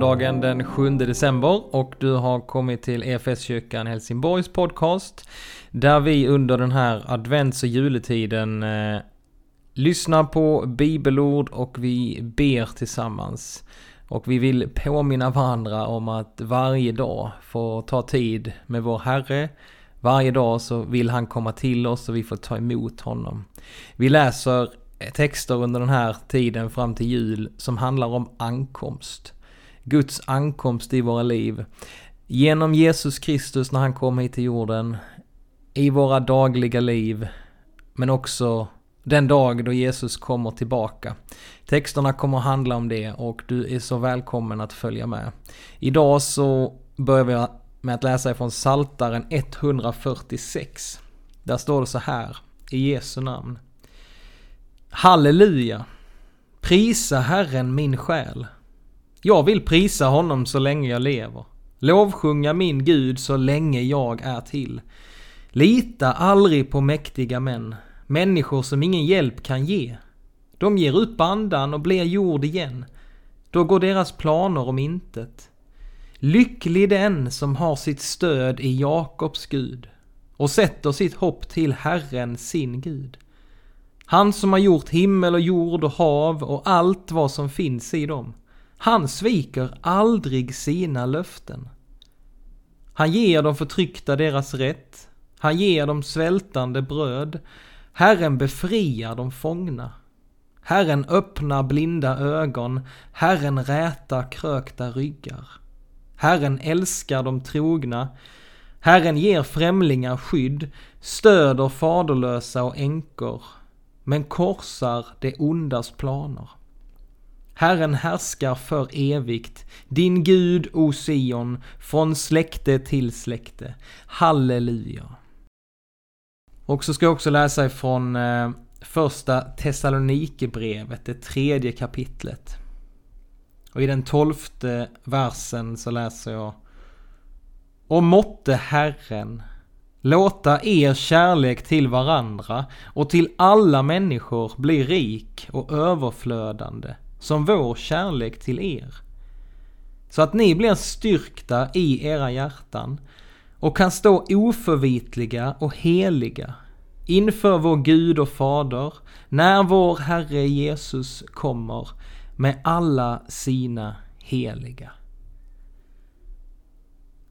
måndagen den 7 december och du har kommit till EFS-kyrkan Helsingborgs podcast där vi under den här advents och juletiden eh, lyssnar på bibelord och vi ber tillsammans. Och vi vill påminna varandra om att varje dag få ta tid med vår Herre. Varje dag så vill han komma till oss och vi får ta emot honom. Vi läser texter under den här tiden fram till jul som handlar om ankomst. Guds ankomst i våra liv. Genom Jesus Kristus när han kom hit till jorden, i våra dagliga liv, men också den dag då Jesus kommer tillbaka. Texterna kommer att handla om det och du är så välkommen att följa med. Idag så börjar vi med att läsa ifrån Saltaren 146. Där står det så här, i Jesu namn. Halleluja! Prisa Herren min själ. Jag vill prisa honom så länge jag lever. Lovsjunga min Gud så länge jag är till. Lita aldrig på mäktiga män, människor som ingen hjälp kan ge. De ger upp andan och blir jord igen. Då går deras planer om intet. Lycklig den som har sitt stöd i Jakobs Gud och sätter sitt hopp till Herren sin Gud. Han som har gjort himmel och jord och hav och allt vad som finns i dem. Han sviker aldrig sina löften. Han ger de förtryckta deras rätt. Han ger de svältande bröd. Herren befriar de fångna. Herren öppnar blinda ögon. Herren rätar krökta ryggar. Herren älskar de trogna. Herren ger främlingar skydd, stöder faderlösa och änkor, men korsar det ondas planer. Herren härskar för evigt, din Gud, o Sion, från släkte till släkte. Halleluja. Och så ska jag också läsa ifrån eh, första Thessalonikerbrevet, det tredje kapitlet. Och i den tolfte versen så läser jag Och måtte Herren låta er kärlek till varandra och till alla människor bli rik och överflödande som vår kärlek till er. Så att ni blir styrkta i era hjärtan och kan stå oförvitliga och heliga inför vår Gud och Fader när vår Herre Jesus kommer med alla sina heliga.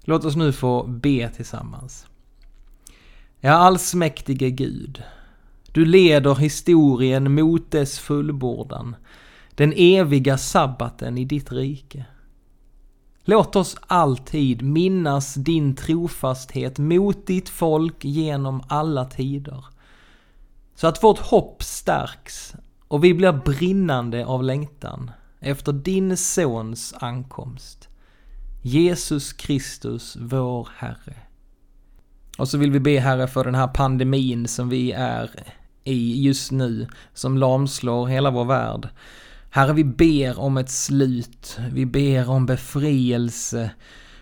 Låt oss nu få be tillsammans. Ja, allsmäktige Gud, du leder historien mot dess fullbordan, den eviga sabbaten i ditt rike. Låt oss alltid minnas din trofasthet mot ditt folk genom alla tider. Så att vårt hopp stärks och vi blir brinnande av längtan efter din Sons ankomst. Jesus Kristus, vår Herre. Och så vill vi be Herre för den här pandemin som vi är i just nu, som lamslår hela vår värld. Herre, vi ber om ett slut. Vi ber om befrielse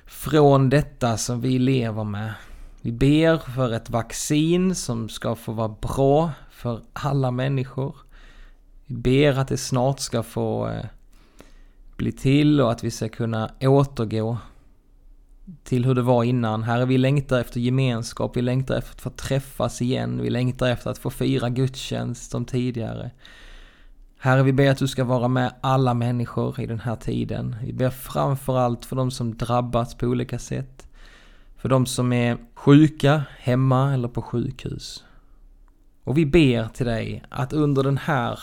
från detta som vi lever med. Vi ber för ett vaccin som ska få vara bra för alla människor. Vi ber att det snart ska få eh, bli till och att vi ska kunna återgå till hur det var innan. Herre, vi längtar efter gemenskap, vi längtar efter att få träffas igen, vi längtar efter att få fira gudstjänst som tidigare. Herre, vi ber att du ska vara med alla människor i den här tiden. Vi ber framförallt för de som drabbats på olika sätt. För de som är sjuka, hemma eller på sjukhus. Och vi ber till dig att under den här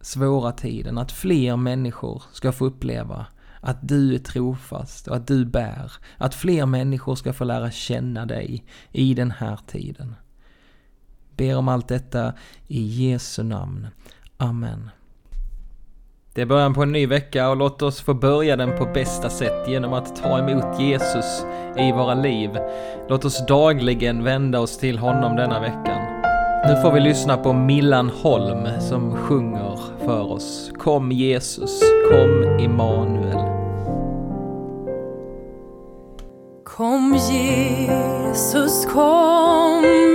svåra tiden, att fler människor ska få uppleva att du är trofast och att du bär. Att fler människor ska få lära känna dig i den här tiden. Ber om allt detta i Jesu namn. Amen. Det är början på en ny vecka och låt oss få börja den på bästa sätt genom att ta emot Jesus i våra liv. Låt oss dagligen vända oss till honom denna veckan. Nu får vi lyssna på Millan Holm som sjunger för oss. Kom Jesus, kom Immanuel. Kom Jesus, kom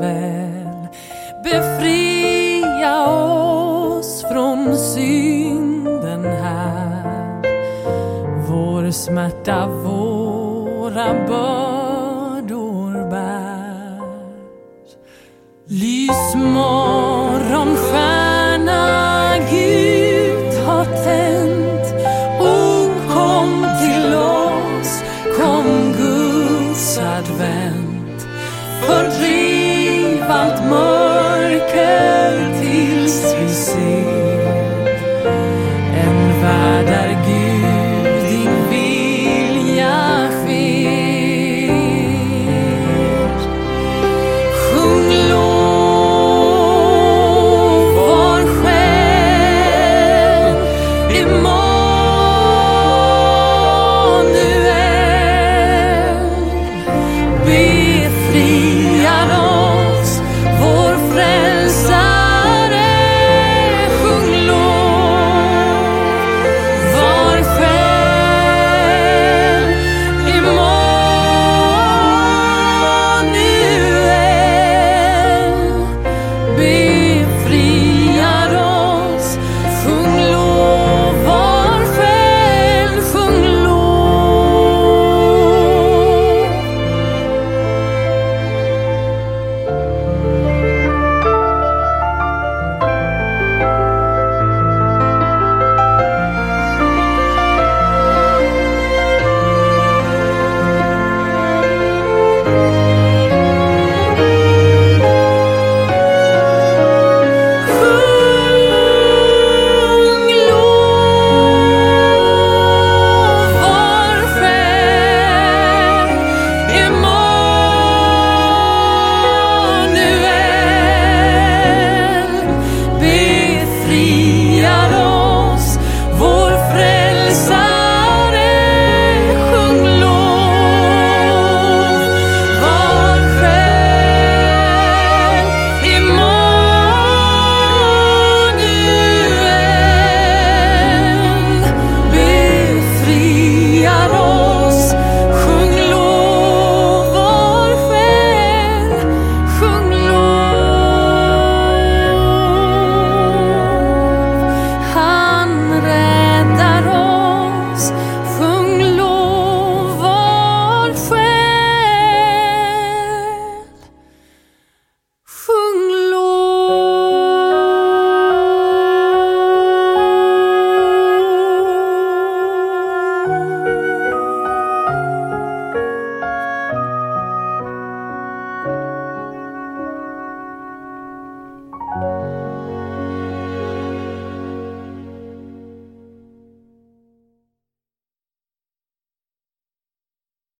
väl. befria oss från synden här. Vår smärta, våra bördor bär Lys morgonstjärna Gud har tänt. O kom till oss, kom Guds advent. För not more.